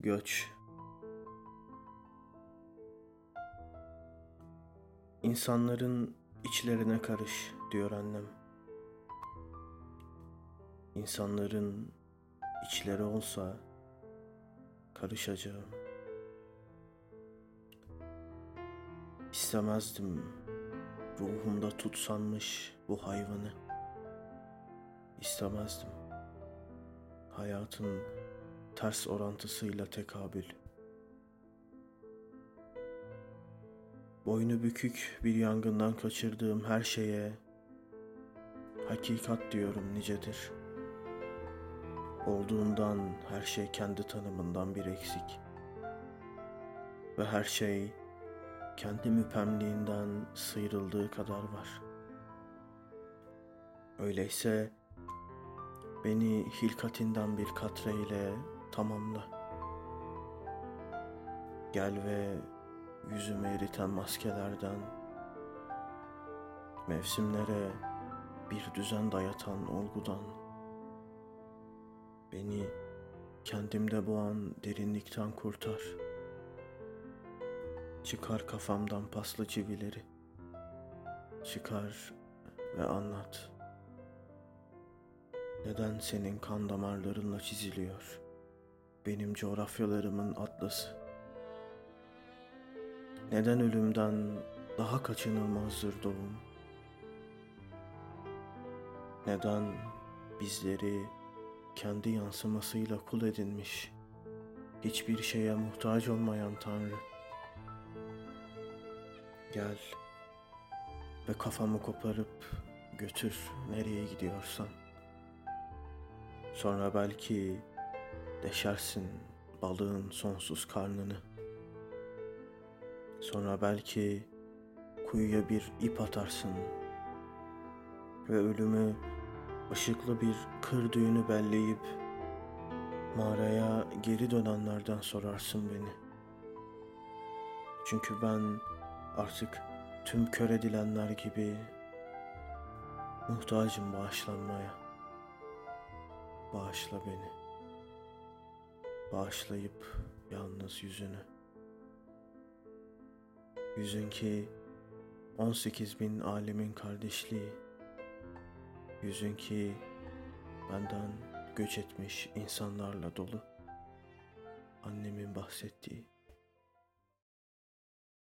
Göç İnsanların içlerine karış diyor annem. İnsanların içleri olsa karışacağım. İstemezdim ruhumda tutsanmış bu hayvanı. İstemezdim. Hayatın ters orantısıyla tekabül. Boynu bükük bir yangından kaçırdığım her şeye hakikat diyorum nicedir. Olduğundan her şey kendi tanımından bir eksik. Ve her şey kendi müpemliğinden sıyrıldığı kadar var. Öyleyse beni hilkatinden bir katre ile tamamla. Gel ve yüzümü eriten maskelerden, mevsimlere bir düzen dayatan olgudan, beni kendimde boğan derinlikten kurtar. Çıkar kafamdan paslı çivileri, çıkar ve anlat. Neden senin kan damarlarınla çiziliyor benim coğrafyalarımın atlası? Neden ölümden daha kaçınılmazdır doğum? Neden bizleri kendi yansımasıyla kul edinmiş, hiçbir şeye muhtaç olmayan Tanrı? Gel ve kafamı koparıp götür nereye gidiyorsan. Sonra belki deşersin balığın sonsuz karnını.'' Sonra belki kuyuya bir ip atarsın ve ölümü ışıklı bir kır düğünü belleyip mağaraya geri dönenlerden sorarsın beni. Çünkü ben artık tüm kör edilenler gibi muhtacım bağışlanmaya. Bağışla beni. Bağışlayıp yalnız yüzünü. Yüzün ki 18 bin alemin kardeşliği. Yüzün ki benden göç etmiş insanlarla dolu. Annemin bahsettiği.